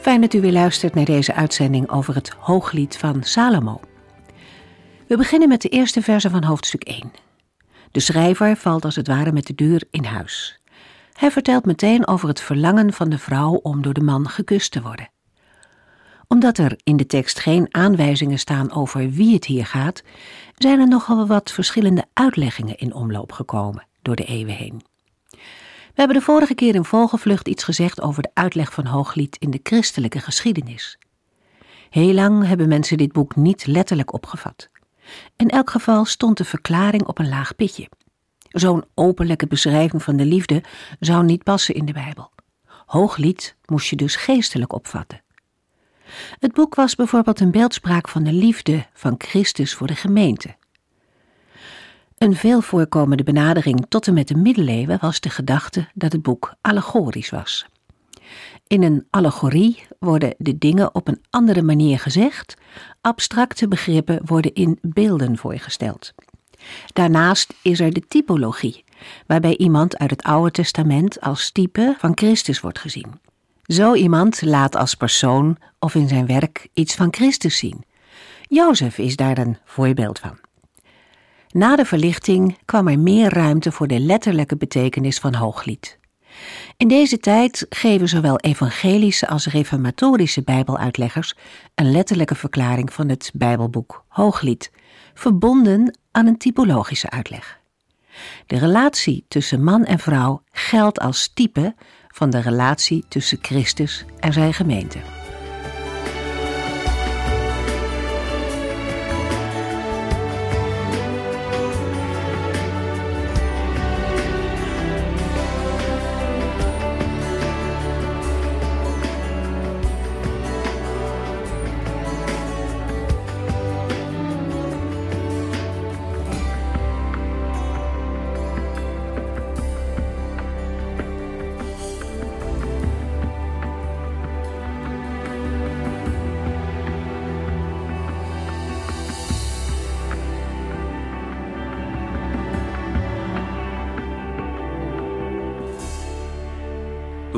Fijn dat u weer luistert naar deze uitzending over het Hooglied van Salomo. We beginnen met de eerste verse van hoofdstuk 1. De schrijver valt als het ware met de deur in huis. Hij vertelt meteen over het verlangen van de vrouw om door de man gekust te worden. Omdat er in de tekst geen aanwijzingen staan over wie het hier gaat, zijn er nogal wat verschillende uitleggingen in omloop gekomen door de eeuwen heen. We hebben de vorige keer in volgevlucht iets gezegd over de uitleg van Hooglied in de christelijke geschiedenis. Heel lang hebben mensen dit boek niet letterlijk opgevat. In elk geval stond de verklaring op een laag pitje. Zo'n openlijke beschrijving van de liefde zou niet passen in de Bijbel. Hooglied moest je dus geestelijk opvatten. Het boek was bijvoorbeeld een beeldspraak van de liefde van Christus voor de gemeente. Een veel voorkomende benadering tot en met de middeleeuwen was de gedachte dat het boek allegorisch was. In een allegorie worden de dingen op een andere manier gezegd, abstracte begrippen worden in beelden voorgesteld. Daarnaast is er de typologie, waarbij iemand uit het Oude Testament als type van Christus wordt gezien. Zo iemand laat als persoon of in zijn werk iets van Christus zien. Jozef is daar een voorbeeld van. Na de verlichting kwam er meer ruimte voor de letterlijke betekenis van Hooglied. In deze tijd geven zowel evangelische als reformatorische Bijbeluitleggers een letterlijke verklaring van het Bijbelboek Hooglied, verbonden aan een typologische uitleg. De relatie tussen man en vrouw geldt als type van de relatie tussen Christus en zijn gemeente.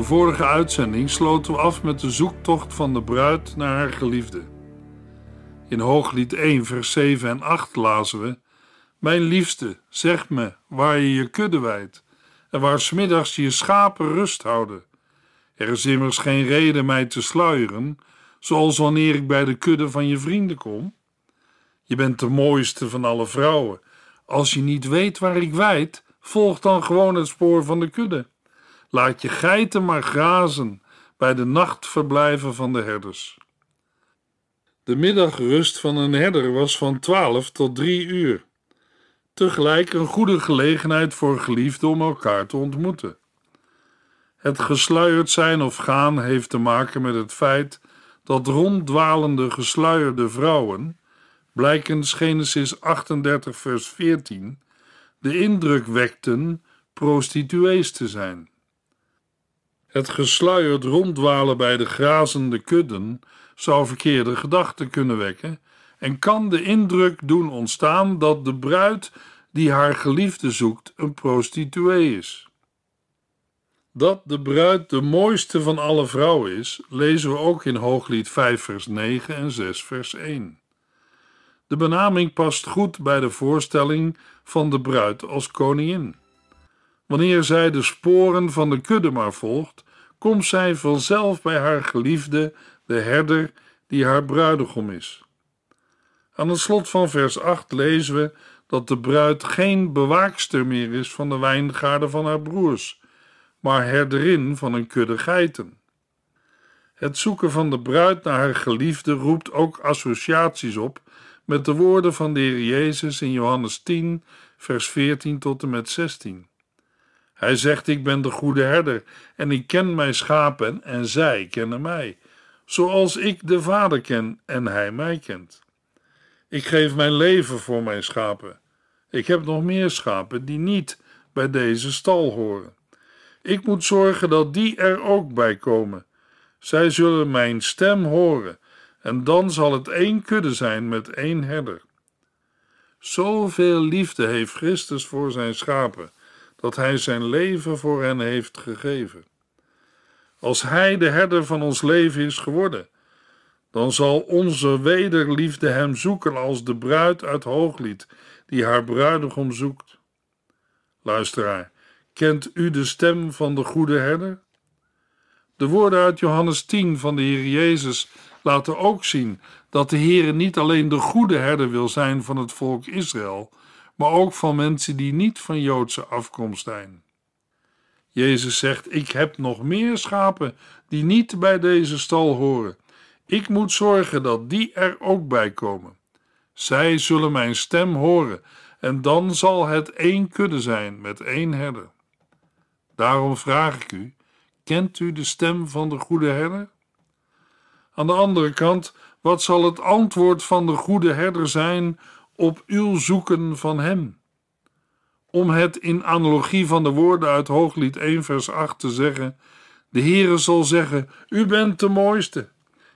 De vorige uitzending sloten we af met de zoektocht van de bruid naar haar geliefde. In Hooglied 1, vers 7 en 8 lazen we: Mijn liefste, zeg me waar je je kudde wijdt en waar smiddags je schapen rust houden. Er is immers geen reden mij te sluieren, zoals wanneer ik bij de kudde van je vrienden kom. Je bent de mooiste van alle vrouwen. Als je niet weet waar ik wijd, volg dan gewoon het spoor van de kudde. Laat je geiten maar grazen bij de nachtverblijven van de herders. De middagrust van een herder was van twaalf tot drie uur. Tegelijk een goede gelegenheid voor geliefden om elkaar te ontmoeten. Het gesluierd zijn of gaan heeft te maken met het feit dat ronddwalende gesluierde vrouwen, blijkens Genesis 38 vers 14, de indruk wekten prostituees te zijn. Het gesluierd ronddwalen bij de grazende kudden zou verkeerde gedachten kunnen wekken en kan de indruk doen ontstaan dat de bruid die haar geliefde zoekt een prostituee is. Dat de bruid de mooiste van alle vrouwen is, lezen we ook in Hooglied 5 vers 9 en 6 vers 1. De benaming past goed bij de voorstelling van de bruid als koningin. Wanneer zij de sporen van de kudde maar volgt, komt zij vanzelf bij haar geliefde, de herder, die haar bruidegom is. Aan het slot van vers 8 lezen we dat de bruid geen bewaakster meer is van de wijngaarden van haar broers, maar herderin van een kudde geiten. Het zoeken van de bruid naar haar geliefde roept ook associaties op met de woorden van de Heer Jezus in Johannes 10, vers 14 tot en met 16. Hij zegt: Ik ben de goede herder en ik ken mijn schapen en zij kennen mij. zoals ik de Vader ken en hij mij kent. Ik geef mijn leven voor mijn schapen. Ik heb nog meer schapen die niet bij deze stal horen. Ik moet zorgen dat die er ook bij komen. Zij zullen mijn stem horen, en dan zal het één kudde zijn met één herder. Zoveel liefde heeft Christus voor zijn schapen, dat hij zijn leven voor hen heeft gegeven. Als hij de herder van ons leven is geworden, dan zal onze wederliefde hem zoeken als de bruid uit Hooglied die haar bruidegom zoekt. Luisteraar, kent u de stem van de goede herder? De woorden uit Johannes 10 van de Heer Jezus laten ook zien dat de Heer niet alleen de goede herder wil zijn van het volk Israël, maar ook van mensen die niet van Joodse afkomst zijn. Jezus zegt: Ik heb nog meer schapen die niet bij deze stal horen. Ik moet zorgen dat die er ook bij komen. Zij zullen mijn stem horen, en dan zal het één kudde zijn met één herder. Daarom vraag ik u: kent u de stem van de goede herder? Aan de andere kant, wat zal het antwoord van de goede herder zijn op uw zoeken van hem? Om het in analogie van de woorden uit Hooglied 1 vers 8 te zeggen: De Heere zal zeggen: U bent de mooiste.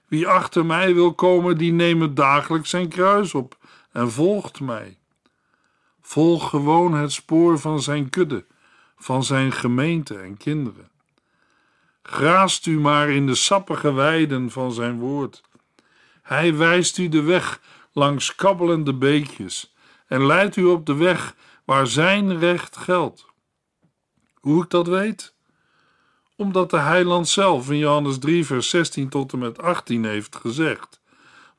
Wie achter mij wil komen, die neemt dagelijks zijn kruis op en volgt mij. Volg gewoon het spoor van zijn kudde, van zijn gemeente en kinderen. Graast u maar in de sappige weiden van zijn woord. Hij wijst u de weg langs kabbelende beekjes en leidt u op de weg waar zijn recht geldt. Hoe ik dat weet? Omdat de heiland zelf in Johannes 3, vers 16 tot en met 18 heeft gezegd: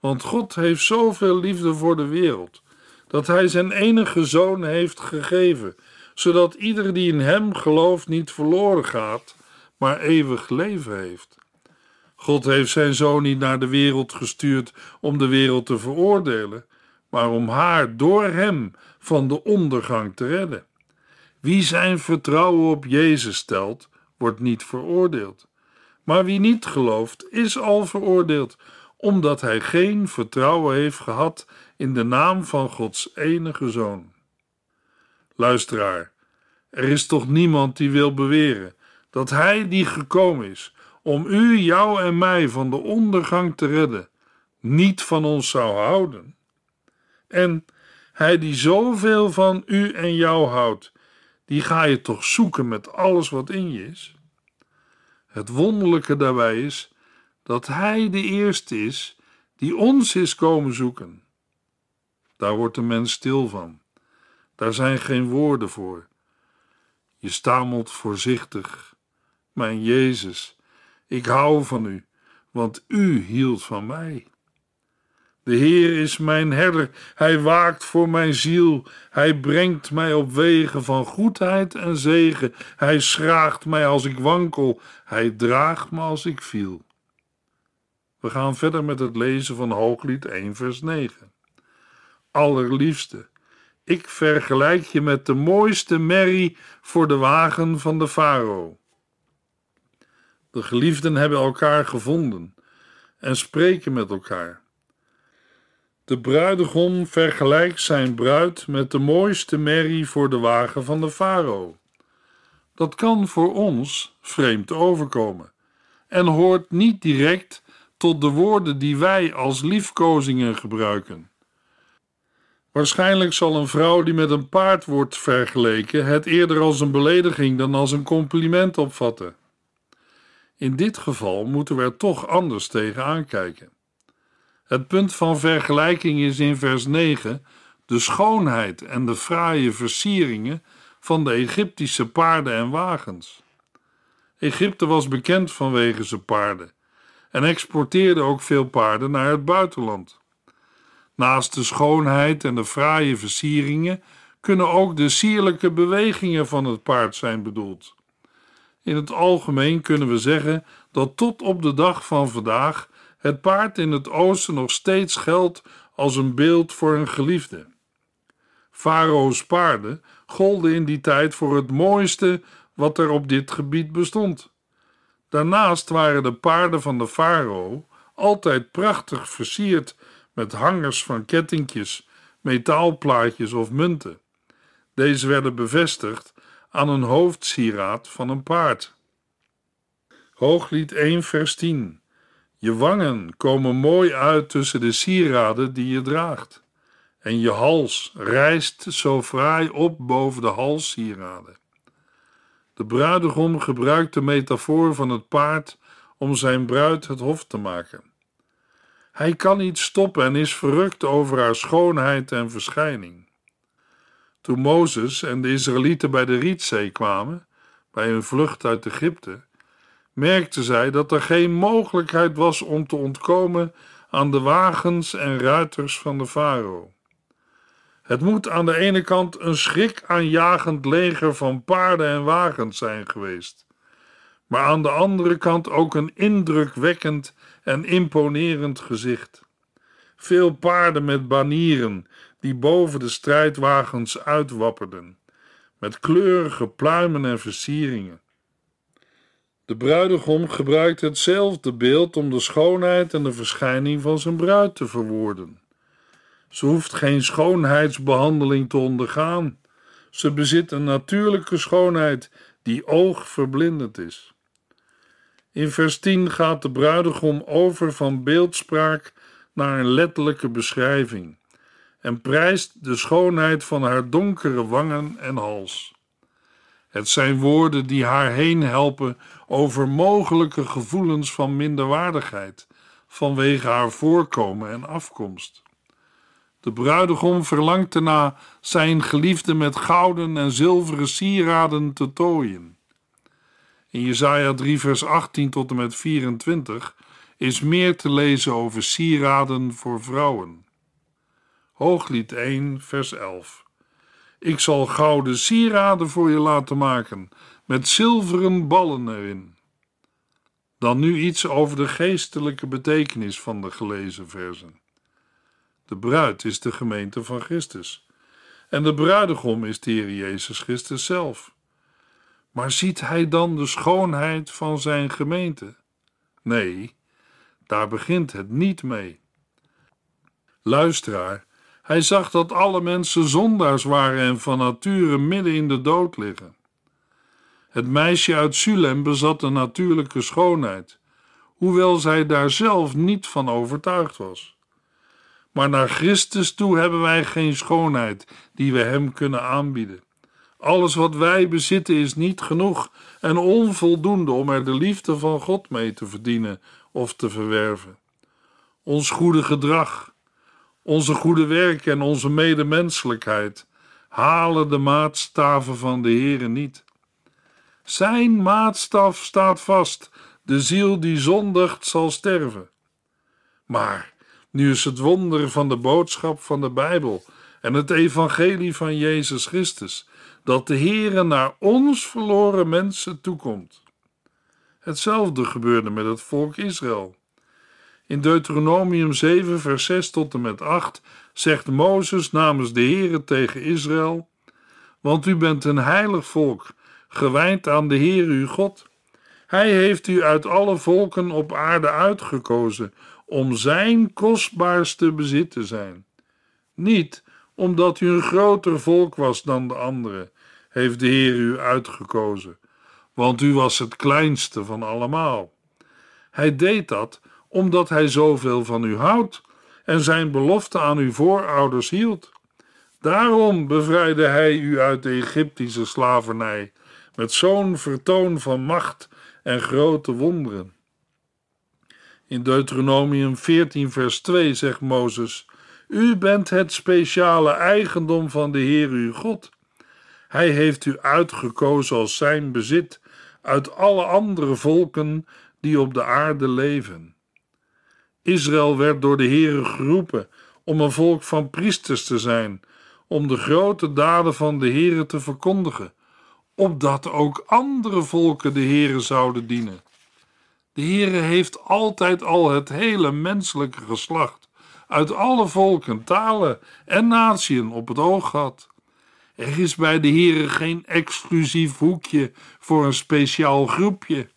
Want God heeft zoveel liefde voor de wereld, dat hij zijn enige zoon heeft gegeven, zodat ieder die in hem gelooft niet verloren gaat, maar eeuwig leven heeft. God heeft zijn zoon niet naar de wereld gestuurd om de wereld te veroordelen, maar om haar door hem van de ondergang te redden. Wie zijn vertrouwen op Jezus stelt, wordt niet veroordeeld. Maar wie niet gelooft, is al veroordeeld, omdat hij geen vertrouwen heeft gehad in de naam van Gods enige zoon. Luisteraar, er is toch niemand die wil beweren dat hij die gekomen is om u, jou en mij van de ondergang te redden, niet van ons zou houden. En hij die zoveel van u en jou houdt, die ga je toch zoeken met alles wat in je is? Het wonderlijke daarbij is dat hij de eerste is die ons is komen zoeken. Daar wordt de mens stil van. Daar zijn geen woorden voor. Je stamelt voorzichtig. Mijn Jezus, ik hou van u, want u hield van mij. De Heer is mijn herder, hij waakt voor mijn ziel, hij brengt mij op wegen van goedheid en zegen, hij schraagt mij als ik wankel, hij draagt me als ik viel. We gaan verder met het lezen van Hooglied 1 vers 9. Allerliefste, ik vergelijk je met de mooiste merrie voor de wagen van de farao. De geliefden hebben elkaar gevonden en spreken met elkaar. De bruidegom vergelijkt zijn bruid met de mooiste merrie voor de wagen van de farao. Dat kan voor ons vreemd overkomen en hoort niet direct tot de woorden die wij als liefkozingen gebruiken. Waarschijnlijk zal een vrouw die met een paard wordt vergeleken het eerder als een belediging dan als een compliment opvatten. In dit geval moeten we er toch anders tegen aankijken. Het punt van vergelijking is in vers 9 de schoonheid en de fraaie versieringen van de Egyptische paarden en wagens. Egypte was bekend vanwege zijn paarden en exporteerde ook veel paarden naar het buitenland. Naast de schoonheid en de fraaie versieringen kunnen ook de sierlijke bewegingen van het paard zijn bedoeld. In het algemeen kunnen we zeggen dat tot op de dag van vandaag het paard in het oosten nog steeds geldt als een beeld voor een geliefde. Farao's paarden golden in die tijd voor het mooiste wat er op dit gebied bestond. Daarnaast waren de paarden van de farao altijd prachtig versierd met hangers van kettingjes, metaalplaatjes of munten. Deze werden bevestigd aan een hoofdsieraad van een paard. Hooglied 1, vers 10. Je wangen komen mooi uit tussen de sieraden die je draagt, en je hals rijst zo fraai op boven de halssieraden. De bruidegom gebruikt de metafoor van het paard om zijn bruid het hof te maken. Hij kan niet stoppen en is verrukt over haar schoonheid en verschijning. Toen Mozes en de Israëlieten bij de Rietzee kwamen, bij hun vlucht uit Egypte, merkten zij dat er geen mogelijkheid was om te ontkomen aan de wagens en ruiters van de farao. Het moet aan de ene kant een schrikaanjagend leger van paarden en wagens zijn geweest, maar aan de andere kant ook een indrukwekkend en imponerend gezicht. Veel paarden met banieren die boven de strijdwagens uitwapperden, met kleurige pluimen en versieringen. De bruidegom gebruikt hetzelfde beeld om de schoonheid en de verschijning van zijn bruid te verwoorden. Ze hoeft geen schoonheidsbehandeling te ondergaan. Ze bezit een natuurlijke schoonheid die oogverblindend is. In vers 10 gaat de bruidegom over van beeldspraak naar een letterlijke beschrijving en prijst de schoonheid van haar donkere wangen en hals. Het zijn woorden die haar heen helpen over mogelijke gevoelens van minderwaardigheid vanwege haar voorkomen en afkomst. De bruidegom verlangt erna zijn geliefde met gouden en zilveren sieraden te tooien. In Jesaja 3 vers 18 tot en met 24 is meer te lezen over sieraden voor vrouwen. Hooglied 1 vers 11 Ik zal gouden sieraden voor je laten maken, met zilveren ballen erin. Dan nu iets over de geestelijke betekenis van de gelezen versen. De bruid is de gemeente van Christus. En de bruidegom is de Heer Jezus Christus zelf. Maar ziet hij dan de schoonheid van zijn gemeente? Nee, daar begint het niet mee. Luisteraar, hij zag dat alle mensen zondaars waren en van nature midden in de dood liggen. Het meisje uit Sulem bezat een natuurlijke schoonheid, hoewel zij daar zelf niet van overtuigd was. Maar naar Christus toe hebben wij geen schoonheid die we Hem kunnen aanbieden. Alles wat wij bezitten is niet genoeg en onvoldoende om er de liefde van God mee te verdienen of te verwerven. Ons goede gedrag, onze goede werken en onze medemenselijkheid halen de maatstaven van de Heere niet. Zijn maatstaf staat vast: de ziel die zondigt zal sterven. Maar nu is het wonder van de boodschap van de Bijbel en het evangelie van Jezus Christus dat de Heere naar ons verloren mensen toekomt. Hetzelfde gebeurde met het volk Israël. In Deuteronomium 7, vers 6 tot en met 8 zegt Mozes namens de Heere tegen Israël: Want u bent een heilig volk, gewijd aan de Heer uw God. Hij heeft u uit alle volken op aarde uitgekozen om zijn kostbaarste bezit te zijn. Niet omdat u een groter volk was dan de anderen, heeft de Heer u uitgekozen, want u was het kleinste van allemaal. Hij deed dat omdat hij zoveel van u houdt en zijn belofte aan uw voorouders hield. Daarom bevrijdde hij u uit de Egyptische slavernij met zo'n vertoon van macht en grote wonderen. In Deuteronomium 14, vers 2 zegt Mozes: U bent het speciale eigendom van de Heer uw God. Hij heeft u uitgekozen als zijn bezit uit alle andere volken die op de aarde leven. Israël werd door de Heere geroepen om een volk van priesters te zijn, om de grote daden van de Heere te verkondigen, opdat ook andere volken de Heere zouden dienen. De Heere heeft altijd al het hele menselijke geslacht uit alle volken, talen en natieën op het oog gehad. Er is bij de Heere geen exclusief hoekje voor een speciaal groepje.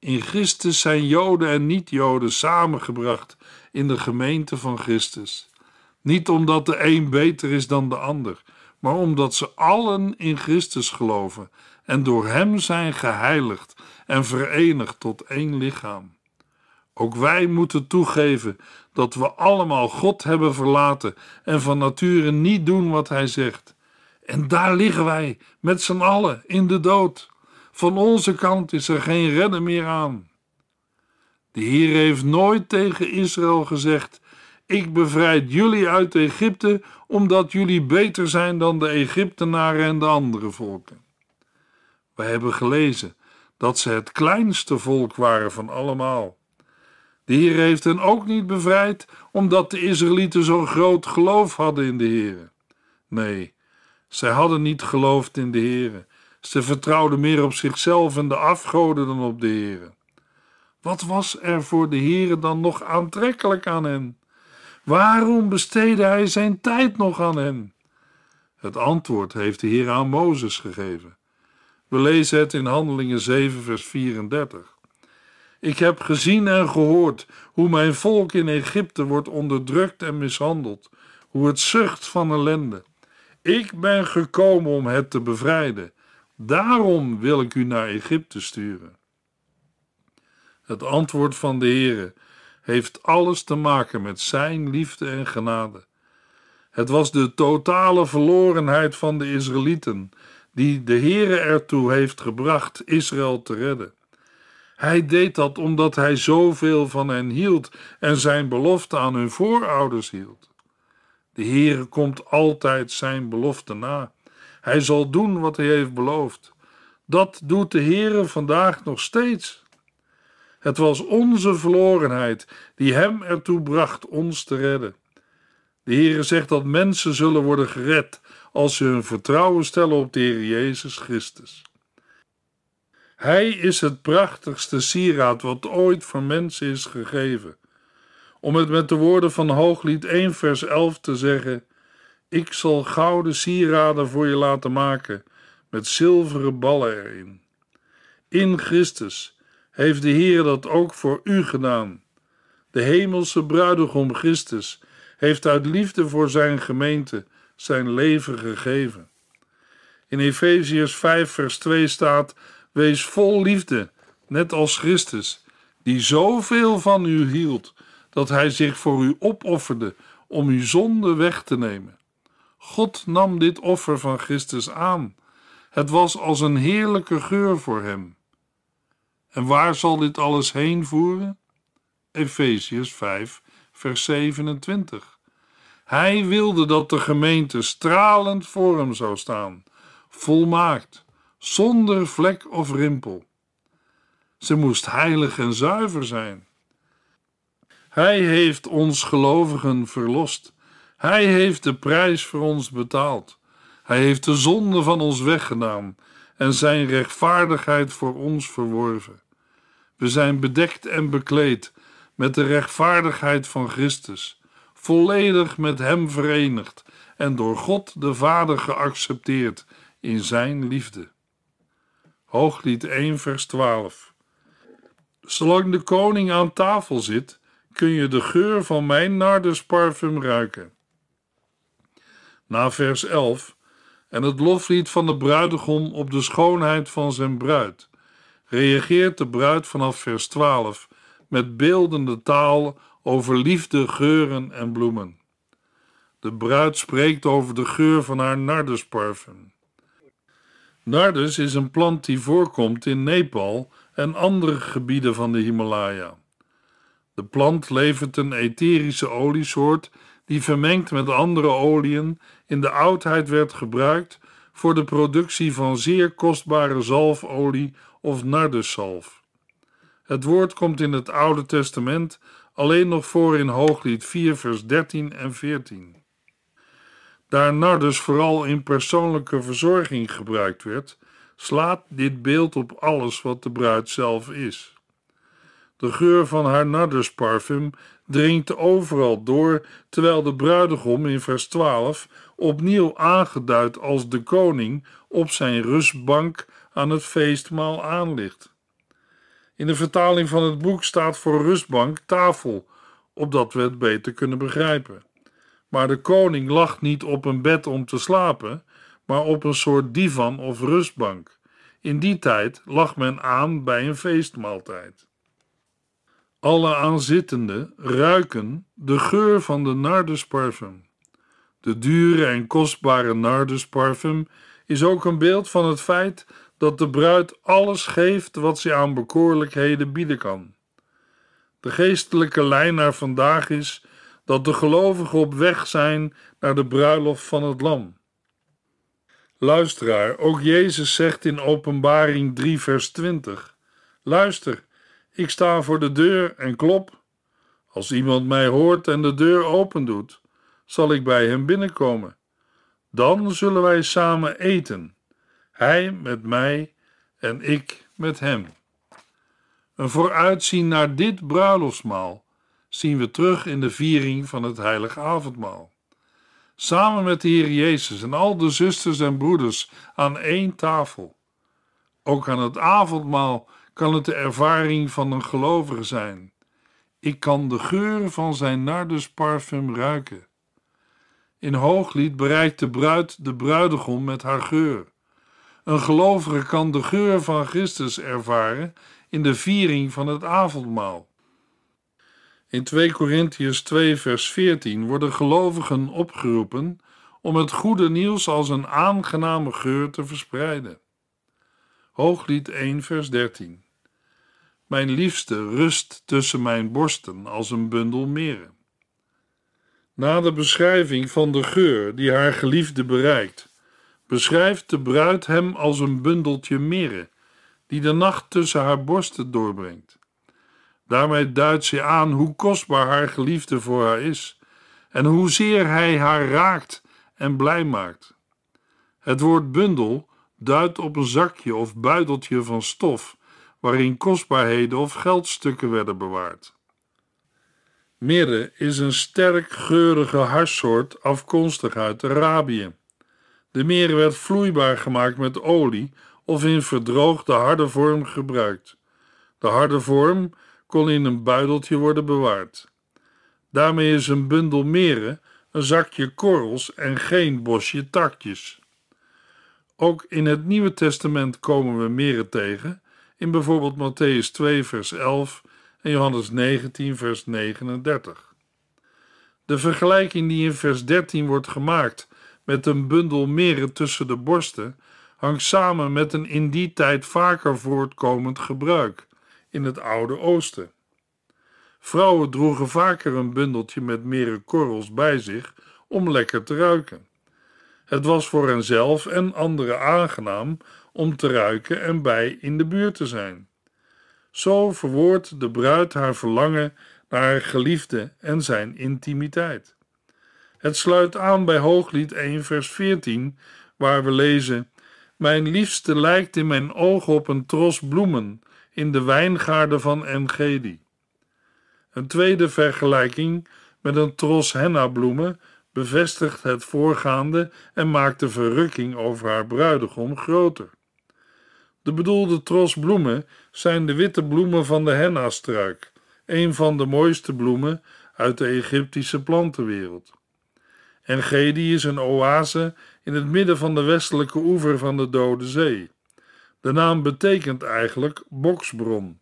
In Christus zijn Joden en niet-Joden samengebracht in de gemeente van Christus. Niet omdat de een beter is dan de ander, maar omdat ze allen in Christus geloven en door Hem zijn geheiligd en verenigd tot één lichaam. Ook wij moeten toegeven dat we allemaal God hebben verlaten en van nature niet doen wat Hij zegt. En daar liggen wij met z'n allen in de dood. Van onze kant is er geen redden meer aan. De Heer heeft nooit tegen Israël gezegd: Ik bevrijd jullie uit Egypte omdat jullie beter zijn dan de Egyptenaren en de andere volken. Wij hebben gelezen dat ze het kleinste volk waren van allemaal. De Heer heeft hen ook niet bevrijd omdat de Israëlieten zo'n groot geloof hadden in de Heer. Nee, zij hadden niet geloofd in de Heer. Ze vertrouwden meer op zichzelf en de afgoden dan op de Heer. Wat was er voor de Heer dan nog aantrekkelijk aan hen? Waarom besteedde hij zijn tijd nog aan hen? Het antwoord heeft de Heer aan Mozes gegeven. We lezen het in Handelingen 7, vers 34. Ik heb gezien en gehoord hoe mijn volk in Egypte wordt onderdrukt en mishandeld, hoe het zucht van ellende. Ik ben gekomen om het te bevrijden. Daarom wil ik u naar Egypte sturen. Het antwoord van de Heere heeft alles te maken met zijn liefde en genade. Het was de totale verlorenheid van de Israëlieten die de Heere ertoe heeft gebracht Israël te redden. Hij deed dat omdat hij zoveel van hen hield en zijn belofte aan hun voorouders hield. De Heere komt altijd zijn belofte na. Hij zal doen wat hij heeft beloofd. Dat doet de Heere vandaag nog steeds. Het was onze verlorenheid die hem ertoe bracht ons te redden. De Heere zegt dat mensen zullen worden gered als ze hun vertrouwen stellen op de Heer Jezus Christus. Hij is het prachtigste sieraad wat ooit voor mensen is gegeven. Om het met de woorden van Hooglied 1 vers 11 te zeggen: Ik zal gouden sieraden voor je laten maken, met zilveren ballen erin. In Christus heeft de Heer dat ook voor u gedaan. De hemelse bruidegom Christus heeft uit liefde voor zijn gemeente zijn leven gegeven. In Efeziërs 5 vers 2 staat Wees vol liefde, net als Christus, die zoveel van u hield, dat hij zich voor u opofferde om uw zonde weg te nemen. God nam dit offer van Christus aan. Het was als een heerlijke geur voor hem. En waar zal dit alles heen voeren? Efeziërs 5, vers 27. Hij wilde dat de gemeente stralend voor hem zou staan, volmaakt zonder vlek of rimpel. Ze moest heilig en zuiver zijn. Hij heeft ons gelovigen verlost. Hij heeft de prijs voor ons betaald. Hij heeft de zonde van ons weggedaan en zijn rechtvaardigheid voor ons verworven. We zijn bedekt en bekleed met de rechtvaardigheid van Christus, volledig met Hem verenigd en door God de Vader geaccepteerd in Zijn liefde. Hooglied 1, vers 12. Zolang de koning aan tafel zit, kun je de geur van mijn nardusparfum ruiken. Na vers 11 en het loflied van de bruidegom op de schoonheid van zijn bruid, reageert de bruid vanaf vers 12 met beeldende taal over liefde, geuren en bloemen. De bruid spreekt over de geur van haar nardusparfum. Nardus is een plant die voorkomt in Nepal en andere gebieden van de Himalaya. De plant levert een etherische oliesoort die vermengd met andere oliën in de oudheid werd gebruikt voor de productie van zeer kostbare zalfolie of narduszalf. Het woord komt in het Oude Testament alleen nog voor in Hooglied 4 vers 13 en 14. Daar nardus vooral in persoonlijke verzorging gebruikt werd, slaat dit beeld op alles wat de bruid zelf is. De geur van haar nardusparfum dringt overal door, terwijl de bruidegom in vers 12 opnieuw aangeduid als de koning op zijn rustbank aan het feestmaal aanligt. In de vertaling van het boek staat voor rustbank tafel, opdat we het beter kunnen begrijpen. Maar de koning lag niet op een bed om te slapen, maar op een soort divan of rustbank. In die tijd lag men aan bij een feestmaaltijd. Alle aanzittenden ruiken de geur van de nardusparfum. De dure en kostbare nardusparfum is ook een beeld van het feit dat de bruid alles geeft wat ze aan bekoorlijkheden bieden kan. De geestelijke lijn naar vandaag is dat de gelovigen op weg zijn naar de bruiloft van het Lam. Luisteraar, ook Jezus zegt in Openbaring 3, vers 20: Luister, ik sta voor de deur en klop. Als iemand mij hoort en de deur opendoet, zal ik bij hem binnenkomen. Dan zullen wij samen eten, hij met mij en ik met hem. Een vooruitzien naar dit bruiloftsmaal zien we terug in de viering van het heilige avondmaal. Samen met de Heer Jezus en al de zusters en broeders aan één tafel. Ook aan het avondmaal kan het de ervaring van een gelovige zijn. Ik kan de geur van zijn nardusparfum ruiken. In hooglied bereikt de bruid de bruidegom met haar geur. Een gelovige kan de geur van Christus ervaren in de viering van het avondmaal. In 2 Korintiërs 2 vers 14 worden gelovigen opgeroepen om het goede nieuws als een aangename geur te verspreiden. Hooglied 1 vers 13 Mijn liefste rust tussen mijn borsten als een bundel meren. Na de beschrijving van de geur die haar geliefde bereikt, beschrijft de bruid hem als een bundeltje meren die de nacht tussen haar borsten doorbrengt. Daarmee duidt ze aan hoe kostbaar haar geliefde voor haar is en hoezeer hij haar raakt en blij maakt. Het woord bundel duidt op een zakje of buideltje van stof waarin kostbaarheden of geldstukken werden bewaard. Mirre is een sterk geurige harssoort afkomstig uit Arabië. De mirre werd vloeibaar gemaakt met olie of in verdroogde harde vorm gebruikt. De harde vorm kon in een buideltje worden bewaard. Daarmee is een bundel meren een zakje korrels en geen bosje takjes. Ook in het Nieuwe Testament komen we meren tegen, in bijvoorbeeld Matthäus 2, vers 11 en Johannes 19, vers 39. De vergelijking die in vers 13 wordt gemaakt met een bundel meren tussen de borsten hangt samen met een in die tijd vaker voortkomend gebruik in het Oude Oosten. Vrouwen droegen vaker een bundeltje met mere korrels bij zich om lekker te ruiken. Het was voor henzelf en anderen aangenaam om te ruiken en bij in de buurt te zijn. Zo verwoordt de bruid haar verlangen naar haar geliefde en zijn intimiteit. Het sluit aan bij Hooglied 1, vers 14, waar we lezen: Mijn liefste lijkt in mijn ogen op een tros bloemen in de wijngaarden van Engedi. Een tweede vergelijking met een tros hennabloemen bevestigt het voorgaande en maakt de verrukking over haar bruidegom groter. De bedoelde tros bloemen zijn de witte bloemen van de henna-struik, een van de mooiste bloemen uit de Egyptische plantenwereld. Engedi is een oase in het midden van de westelijke oever van de Dode Zee. De naam betekent eigenlijk boksbron.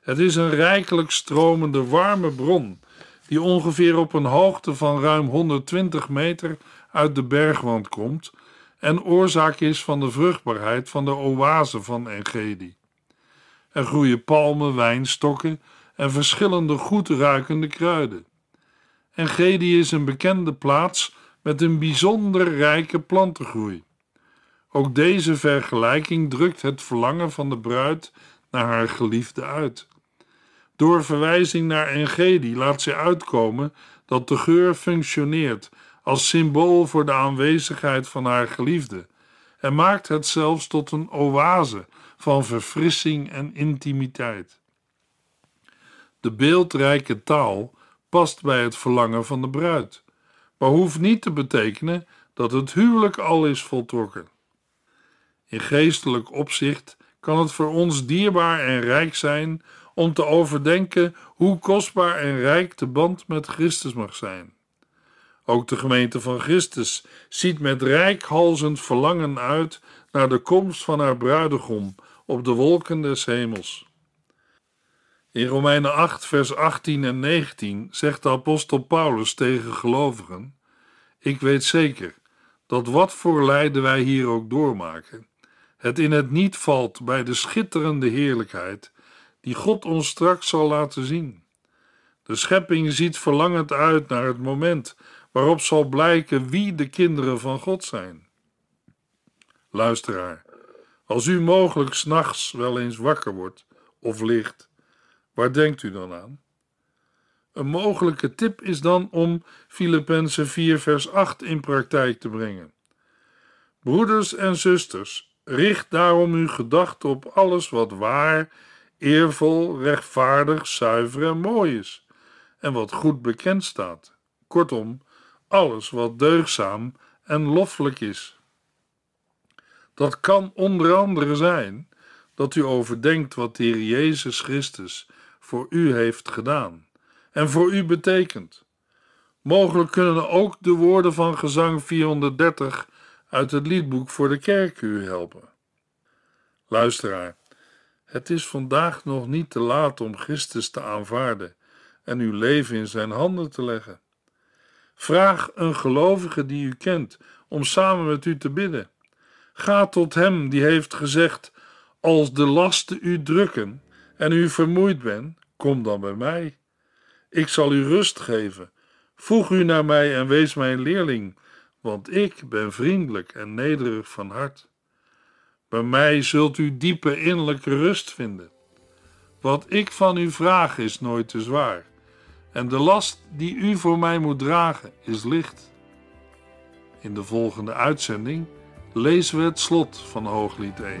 Het is een rijkelijk stromende warme bron die ongeveer op een hoogte van ruim 120 meter uit de bergwand komt en oorzaak is van de vruchtbaarheid van de oase van Engedi. Er groeien palmen, wijnstokken en verschillende goed ruikende kruiden. Engedi is een bekende plaats met een bijzonder rijke plantengroei. Ook deze vergelijking drukt het verlangen van de bruid naar haar geliefde uit. Door verwijzing naar Engedi laat zij uitkomen dat de geur functioneert als symbool voor de aanwezigheid van haar geliefde en maakt het zelfs tot een oase van verfrissing en intimiteit. De beeldrijke taal past bij het verlangen van de bruid, maar hoeft niet te betekenen dat het huwelijk al is voltrokken. In geestelijk opzicht kan het voor ons dierbaar en rijk zijn om te overdenken hoe kostbaar en rijk de band met Christus mag zijn. Ook de gemeente van Christus ziet met rijkhalzend verlangen uit naar de komst van haar bruidegom op de wolken des hemels. In Romeinen 8, vers 18 en 19 zegt de apostel Paulus tegen gelovigen: Ik weet zeker dat wat voor lijden wij hier ook doormaken, het in het niet valt bij de schitterende heerlijkheid die God ons straks zal laten zien. De schepping ziet verlangend uit naar het moment waarop zal blijken wie de kinderen van God zijn. Luisteraar, als u mogelijk s'nachts wel eens wakker wordt of ligt, waar denkt u dan aan? Een mogelijke tip is dan om Filippenzen 4 vers 8 in praktijk te brengen. Broeders en zusters, richt daarom uw gedachten op alles wat waar, eervol, rechtvaardig, zuiver en mooi is, en wat goed bekend staat. Kortom, alles wat deugzaam en loffelijk is. Dat kan onder andere zijn dat u overdenkt wat de Heer Jezus Christus voor u heeft gedaan en voor u betekent. Mogelijk kunnen ook de woorden van gezang 430 uit het liedboek voor de kerk u helpen. Luisteraar, het is vandaag nog niet te laat om Christus te aanvaarden en uw leven in zijn handen te leggen. Vraag een gelovige die u kent om samen met u te bidden. Ga tot hem die heeft gezegd: Als de lasten u drukken en u vermoeid bent, kom dan bij mij. Ik zal u rust geven. Voeg u naar mij en wees mijn leerling, want ik ben vriendelijk en nederig van hart. Bij mij zult u diepe innerlijke rust vinden. Wat ik van u vraag is nooit te zwaar en de last die u voor mij moet dragen is licht. In de volgende uitzending lezen we het slot van Hooglied 1.